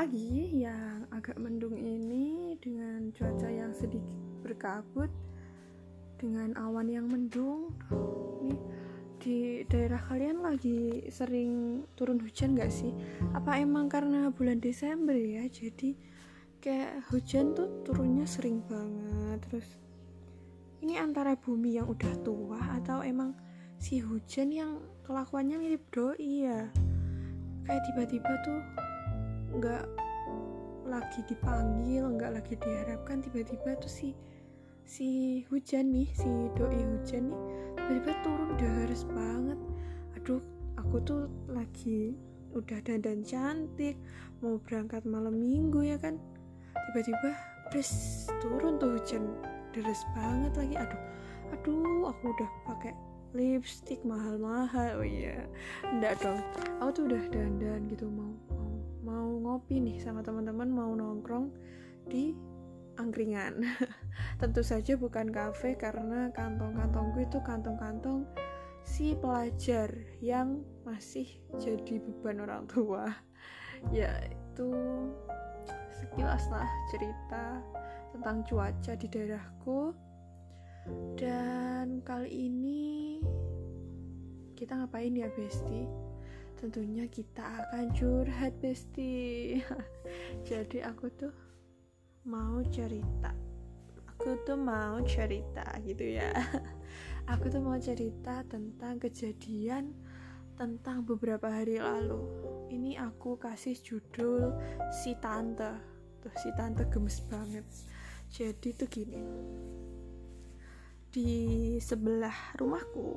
pagi yang agak mendung ini dengan cuaca yang sedikit berkabut dengan awan yang mendung. Nih di daerah kalian lagi sering turun hujan gak sih? Apa emang karena bulan Desember ya? Jadi kayak hujan tuh turunnya sering banget. Terus ini antara bumi yang udah tua atau emang si hujan yang kelakuannya mirip doi ya? Kayak tiba-tiba tuh nggak lagi dipanggil nggak lagi diharapkan tiba-tiba tuh si si hujan nih si doi hujan nih tiba-tiba turun deres banget. Aduh aku tuh lagi udah dandan cantik mau berangkat malam minggu ya kan. Tiba-tiba terus turun tuh hujan deres banget lagi. Aduh aduh aku udah pakai lipstick mahal-mahal. Oh iya enggak dong. Aku tuh udah dandan gitu mau mau ngopi nih sama teman-teman mau nongkrong di angkringan. Tentu saja bukan kafe karena kantong-kantongku itu kantong-kantong si pelajar yang masih jadi beban orang tua. Ya itu sekilas lah cerita tentang cuaca di daerahku. Dan kali ini kita ngapain ya Besti? Tentunya kita akan curhat besti. Jadi aku tuh mau cerita. Aku tuh mau cerita gitu ya. Aku tuh mau cerita tentang kejadian tentang beberapa hari lalu. Ini aku kasih judul si tante. Tuh si tante gemes banget. Jadi tuh gini. Di sebelah rumahku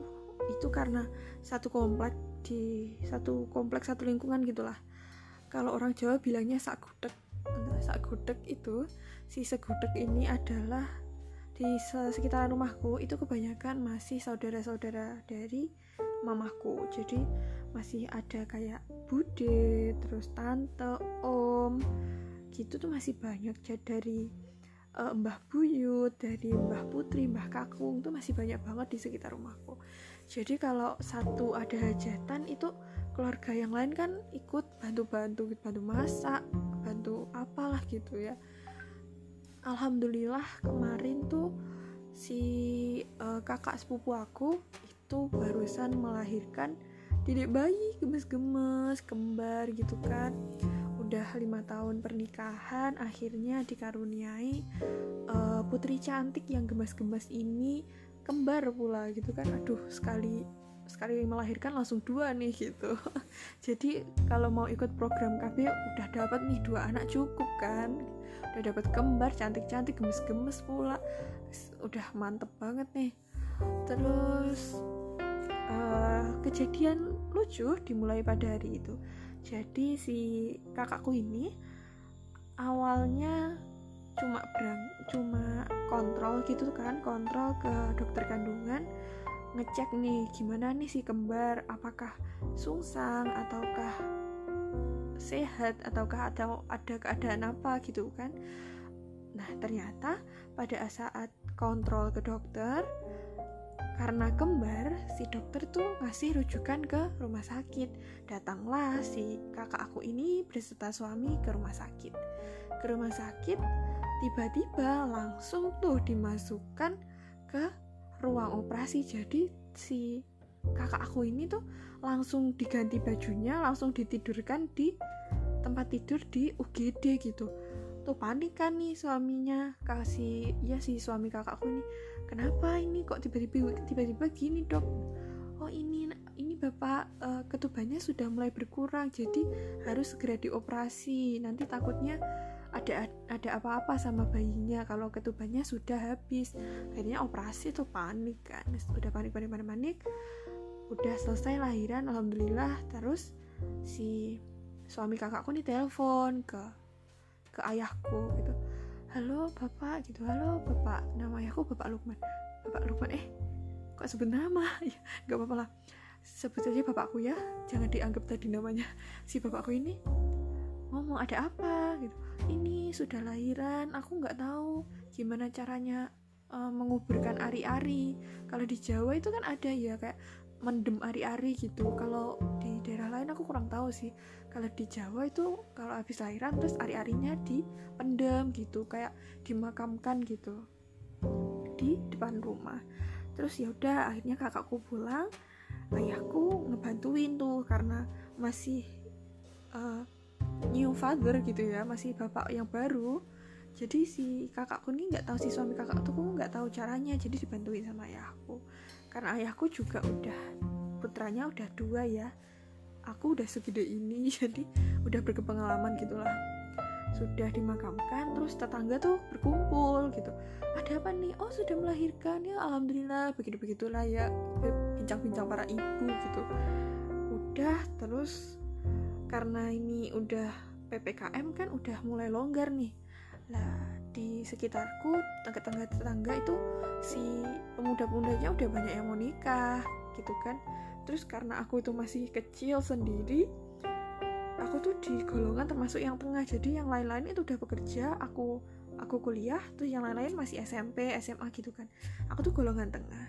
itu karena satu komplek di satu kompleks satu lingkungan gitulah. Kalau orang Jawa bilangnya sak gudeg. Nah, sak gudeg itu si segudeg ini adalah di sekitaran rumahku itu kebanyakan masih saudara-saudara dari mamaku jadi masih ada kayak bude terus tante om gitu tuh masih banyak. Jadi dari uh, Mbah Buyut, dari Mbah Putri, Mbah Kakung tuh masih banyak banget di sekitar rumahku jadi kalau satu ada hajatan itu keluarga yang lain kan ikut bantu-bantu bantu masak bantu apalah gitu ya. Alhamdulillah kemarin tuh si uh, kakak sepupu aku itu barusan melahirkan dedek bayi gemes-gemes kembar gitu kan. Udah lima tahun pernikahan akhirnya dikaruniai uh, putri cantik yang gemes-gemes ini kembar pula gitu kan. Aduh sekali sekali melahirkan langsung dua nih gitu. Jadi kalau mau ikut program KB udah dapat nih dua anak cukup kan. Udah dapat kembar cantik-cantik gemes-gemes pula. Udah mantep banget nih. Terus uh, kejadian lucu dimulai pada hari itu. Jadi si kakakku ini awalnya cuma berang cuma kontrol gitu kan kontrol ke dokter kandungan ngecek nih gimana nih si kembar apakah sungsang ataukah sehat ataukah atau ada keadaan apa gitu kan nah ternyata pada saat kontrol ke dokter karena kembar, si dokter tuh ngasih rujukan ke rumah sakit. Datanglah si kakak aku ini beserta suami ke rumah sakit. Ke rumah sakit, tiba-tiba langsung tuh dimasukkan ke ruang operasi. Jadi si kakak aku ini tuh langsung diganti bajunya langsung ditidurkan di tempat tidur di UGD gitu. Tuh panik kan nih suaminya kasih ya si suami kakakku ini. Kenapa ini kok tiba-tiba tiba-tiba gini dok? Oh ini ini bapak uh, ketubannya sudah mulai berkurang jadi harus segera dioperasi. Nanti takutnya ada ada apa-apa sama bayinya. Kalau ketubannya sudah habis. Akhirnya operasi tuh panik kan. Udah panik panik panik panik. Udah selesai lahiran alhamdulillah. Terus si suami kakakku nih telepon ke ke ayahku gitu. Halo bapak gitu. Halo bapak. Nama ayahku bapak Lukman. Bapak Lukman eh kok sebut nama? Ya nggak apa-apa lah. Sebut aja bapakku ya. Jangan dianggap tadi namanya si bapakku ini ngomong ada apa? Gitu. Ini sudah lahiran aku nggak tahu gimana caranya uh, menguburkan ari-ari. Kalau di Jawa itu kan ada ya kayak mendem ari-ari gitu. Kalau di daerah lain aku kurang tahu sih. Kalau di Jawa itu kalau habis lahiran terus ari-arinya dipendem gitu kayak dimakamkan gitu di depan rumah. Terus ya udah akhirnya kakakku pulang ayahku ngebantuin tuh karena masih uh, new father gitu ya masih bapak yang baru. Jadi si kakakku ini nggak tahu si suami kakak tuh nggak tahu caranya jadi dibantuin sama ayahku. Karena ayahku juga udah putranya udah dua ya. Aku udah segede ini jadi udah berkepengalaman gitulah. Sudah dimakamkan terus tetangga tuh berkumpul gitu. Ada apa nih? Oh sudah melahirkan. Ya alhamdulillah. Begitu begitulah ya bincang-bincang para ibu gitu. Udah terus karena ini udah ppkm kan udah mulai longgar nih. Lah di sekitarku tetangga-tetangga itu si pemuda-pemudanya udah banyak yang mau nikah gitu kan. Terus karena aku itu masih kecil sendiri aku tuh di golongan termasuk yang tengah. Jadi yang lain-lain itu udah bekerja aku aku kuliah terus yang lain-lain masih SMP SMA gitu kan. Aku tuh golongan tengah.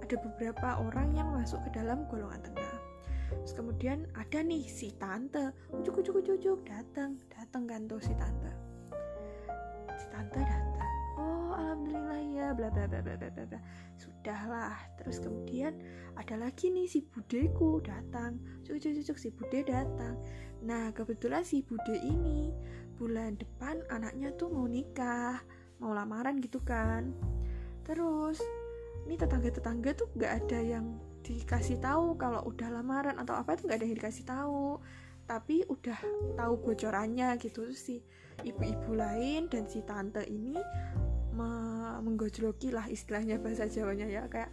Ada beberapa orang yang masuk ke dalam golongan tengah terus kemudian ada nih si tante. Ujuk ujuk ujuk ujuk. Datang datang kan tuh si tante. Si tante datang oh alhamdulillah ya bla bla bla bla bla bla sudahlah. Terus kemudian ada lagi nih si budeku datang. Cucuk cucuk si bude datang. Nah, kebetulan si Bude ini bulan depan anaknya tuh mau nikah, mau lamaran gitu kan. Terus, ini tetangga-tetangga tuh gak ada yang dikasih tahu kalau udah lamaran atau apa itu gak ada yang dikasih tahu. Tapi udah tahu bocorannya gitu. Si ibu-ibu lain dan si tante ini menggojloki lah istilahnya bahasa Jawanya ya. Kayak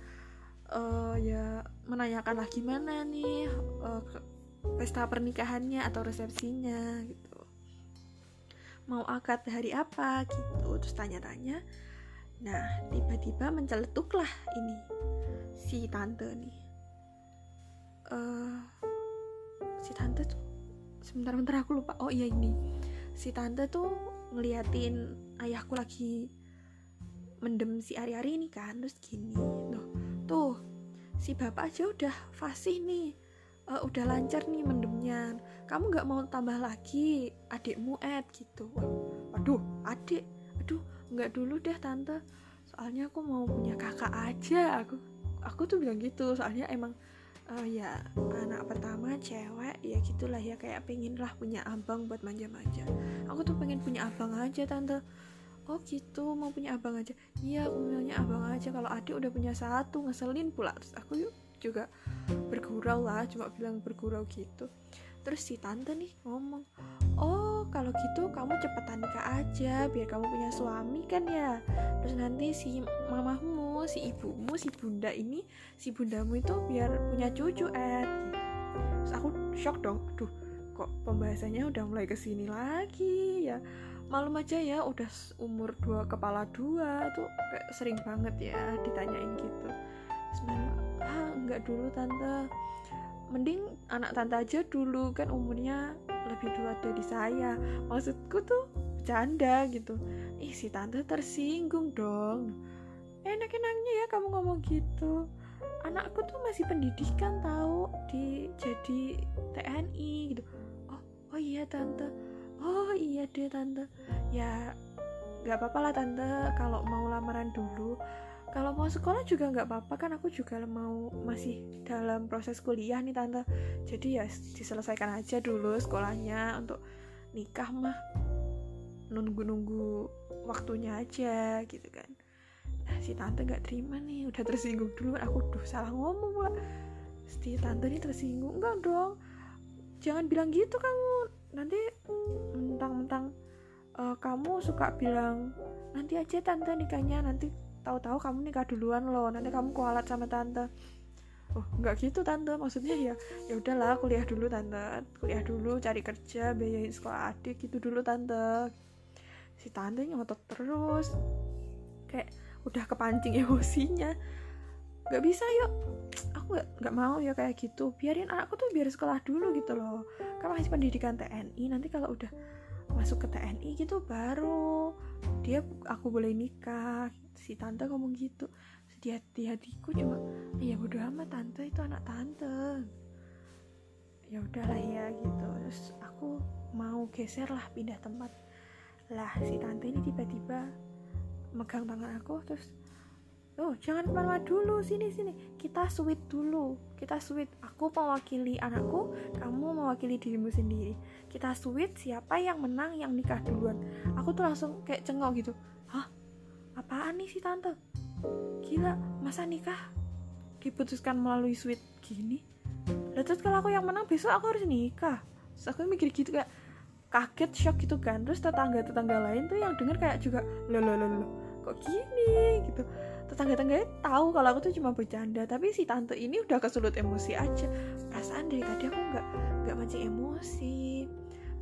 uh, ya menanyakan lah gimana nih uh, pesta pernikahannya atau resepsinya gitu. Mau akad hari apa gitu. Terus tanya-tanya. Nah tiba-tiba menceletuklah ini si tante nih uh, si tante tuh sebentar-bentar aku lupa. Oh iya ini. Si tante tuh ngeliatin ayahku lagi mendem si ari-ari ini kan terus gini tuh tuh si bapak aja udah fasih nih uh, udah lancar nih mendemnya. Kamu nggak mau tambah lagi adikmu Ed gitu. Waduh adik. Aduh nggak dulu deh tante. Soalnya aku mau punya kakak aja. Aku aku tuh bilang gitu. Soalnya emang uh, ya anak pertama cewek ya gitulah ya kayak pengen lah punya abang buat manja-manja. Aku tuh pengen punya abang aja tante. Oh gitu mau punya abang aja. Iya aku maunya abang aja. Kalau adik udah punya satu ngeselin pula. Terus aku yuk juga bergurau lah cuma bilang bergurau gitu. Terus si tante nih ngomong oh kalau gitu kamu cepetan nikah aja biar kamu punya suami kan ya? Terus nanti si mamahmu si ibumu si bunda ini si bundamu itu biar punya cucu Ed. Terus aku shock dong aduh kok pembahasannya udah mulai ke sini lagi ya? Malum aja ya udah umur dua kepala dua tuh kayak sering banget ya ditanyain gitu. Sebenarnya ah nggak dulu tante. Mending anak tante aja dulu kan umurnya lebih tua dari saya. Maksudku tuh bercanda gitu. Ih si tante tersinggung dong enak-enaknya ya kamu ngomong gitu. Anakku tuh masih pendidikan tahu di jadi TNI gitu. Oh oh iya tante. Oh iya deh tante. Ya nggak apa-apa lah tante kalau mau lamaran dulu. Kalau mau sekolah juga nggak apa-apa kan aku juga mau masih dalam proses kuliah nih tante. Jadi ya diselesaikan aja dulu sekolahnya untuk nikah mah. Nunggu-nunggu waktunya aja gitu kan si tante nggak terima nih udah tersinggung dulu aku tuh salah ngomong pula si tante ini tersinggung. Enggak dong jangan bilang gitu kamu. Nanti mentang-mentang uh, kamu suka bilang nanti aja tante nikahnya nanti tahu-tahu kamu nikah duluan loh nanti kamu kualat sama tante. Oh nggak gitu tante. Maksudnya ya ya udahlah kuliah dulu tante. Kuliah dulu cari kerja biayain sekolah adik gitu dulu tante. Si tante ngotot terus. Kayak udah kepancing emosinya. Nggak bisa yuk. Aku nggak nggak mau ya kayak gitu. Biarin anakku tuh biar sekolah dulu gitu loh. Kan masih pendidikan TNI nanti kalau udah masuk ke TNI gitu baru dia aku boleh nikah. Si tante ngomong gitu. Di hati hatiku cuma ya bodo amat tante. Itu anak tante. Ya udahlah ya gitu. Terus aku mau geser lah pindah tempat. Lah si tante ini tiba-tiba megang tangan aku terus oh jangan ke mana-mana dulu sini sini. Kita sweet dulu. Kita sweet. Aku mewakili anakku kamu mewakili dirimu sendiri. Kita sweet siapa yang menang yang nikah duluan. Aku tuh langsung kayak cengok gitu. Hah? Apaan nih si tante? Gila masa nikah? Diputuskan melalui sweet gini. Lalu terus kalau aku yang menang besok aku harus nikah. Terus aku mikir gitu kayak kaget shock gitu kan. Terus tetangga tetangga lain tuh yang denger kayak juga lo lo lo lo kok gini gitu. Tetangga-tetangganya tahu kalau aku tuh cuma bercanda tapi si tante ini udah kesulut emosi aja. Perasaan dari tadi aku nggak nggak mancing emosi.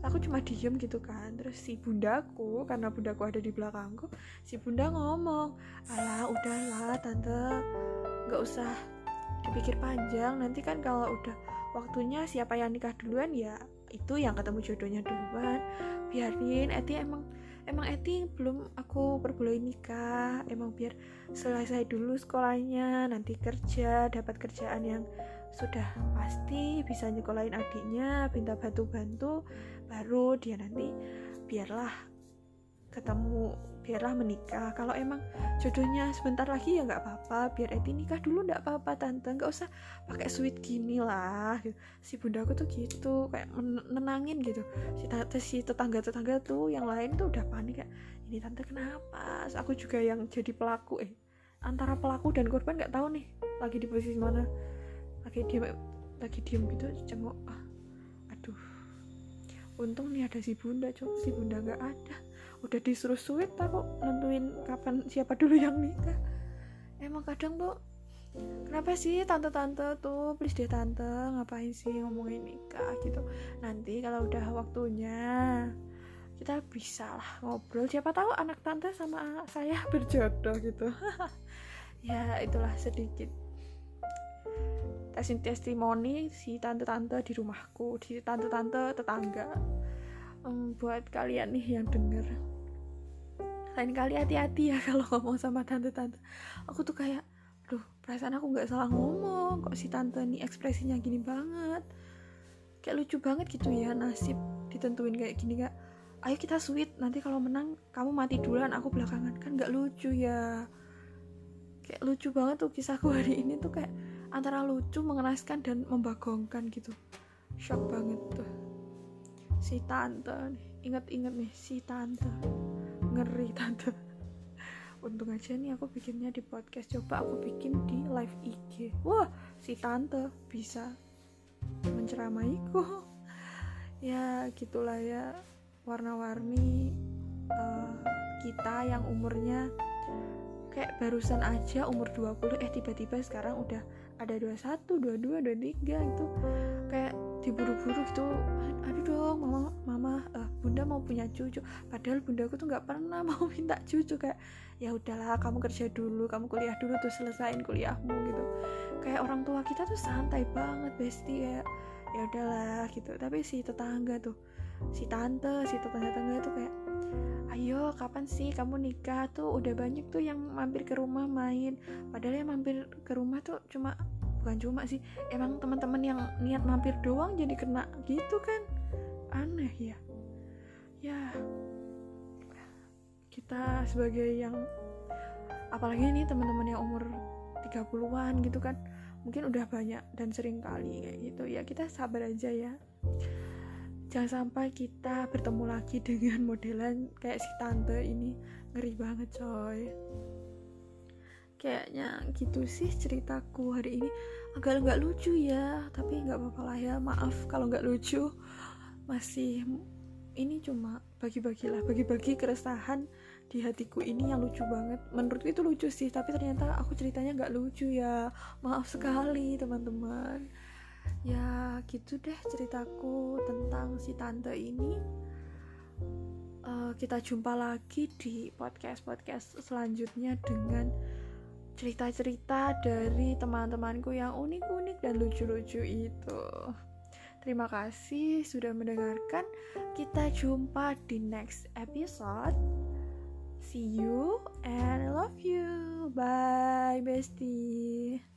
Aku cuma diem gitu kan. Terus si bundaku karena bundaku ada di belakangku si bunda ngomong alah udahlah tante nggak usah dipikir panjang. Nanti kan kalau udah waktunya siapa yang nikah duluan ya itu yang ketemu jodohnya duluan. Biarin Eti emang emang Eti belum aku perbolehin nikah. Emang biar selesai dulu sekolahnya nanti kerja dapat kerjaan yang sudah pasti bisa nyekolahin adiknya minta bantu-bantu baru dia nanti biarlah ketemu biarlah menikah. Kalau emang jodohnya sebentar lagi ya nggak apa-apa biar Eti nikah dulu nggak apa-apa tante. Nggak usah pakai sweet gini lah. Si bunda aku tuh gitu kayak menenangin gitu. Si tante si tetangga tetangga tuh yang lain tuh udah panik kayak ini tante kenapa? Aku juga yang jadi pelaku eh antara pelaku dan korban nggak tahu nih lagi di posisi mana. Lagi diem lagi diem gitu cengok ah aduh. Untung nih ada si bunda coba si bunda nggak ada udah disuruh sweet aku nentuin kapan siapa dulu yang nikah? Emang kadang tuh kenapa sih tante-tante tuh please deh tante ngapain sih ngomongin nikah gitu. Nanti kalau udah waktunya kita bisa lah ngobrol. Siapa tahu anak tante sama saya berjodoh gitu. Ya itulah sedikit. Testimoni si tante-tante di rumahku di tante-tante tetangga um, buat kalian nih yang denger. Lain kali hati-hati ya kalau ngomong sama tante-tante. Aku tuh kayak duh perasaan aku nggak salah ngomong. Kok si tante nih ekspresinya gini banget? Kayak lucu banget gitu ya nasib ditentuin kayak gini kak. Ayo kita sweet nanti kalau menang kamu mati duluan aku belakangan. Kan nggak lucu ya. Kayak lucu banget tuh kisahku hari ini tuh kayak antara lucu mengenaskan dan membagongkan gitu. Shock banget tuh si tante inget-inget nih si tante. Ngeri tante. Untung aja nih aku bikinnya di podcast. Coba aku bikin di live IG wah si tante bisa menceramaiku. Ya gitulah ya. Warna-warni uh, kita yang umurnya kayak barusan aja umur 20 eh tiba-tiba sekarang udah ada 21, 22, 23 itu kayak diburu-buru gitu. Aduh dong mama mama uh, bunda mau punya cucu. Padahal bundaku tuh nggak pernah mau minta cucu kayak ya udahlah kamu kerja dulu kamu kuliah dulu tuh selesain kuliahmu gitu. Kayak orang tua kita tuh santai banget besti kayak ya udahlah gitu. Tapi si tetangga tuh si tante si tetangga-tetangga tuh kayak ayo kapan sih kamu nikah? Tuh udah banyak tuh yang mampir ke rumah main. Padahal yang mampir ke rumah tuh cuma bukan cuma sih emang teman-teman yang niat mampir doang jadi kena gitu kan? Aneh ya. Ya kita sebagai yang apalagi ini teman-teman yang umur 30-an gitu kan mungkin udah banyak dan sering kali kayak gitu. Ya kita sabar aja ya. Jangan sampai kita bertemu lagi dengan modelan kayak si tante ini. Ngeri banget coy kayaknya gitu sih ceritaku hari ini. Agak nggak lucu ya tapi nggak apa-apa lah ya. Maaf kalau nggak lucu. Masih ini cuma bagi-bagilah bagi-bagi keresahan di hatiku ini yang lucu banget. Menurutku itu lucu sih tapi ternyata aku ceritanya nggak lucu ya. Maaf sekali teman-teman. Ya gitu deh ceritaku tentang si tante ini. Uh, kita jumpa lagi di podcast podcast selanjutnya dengan cerita-cerita dari teman-temanku yang unik-unik dan lucu-lucu itu. Terima kasih sudah mendengarkan. Kita jumpa di next episode. See you and I love you. Bye. bestie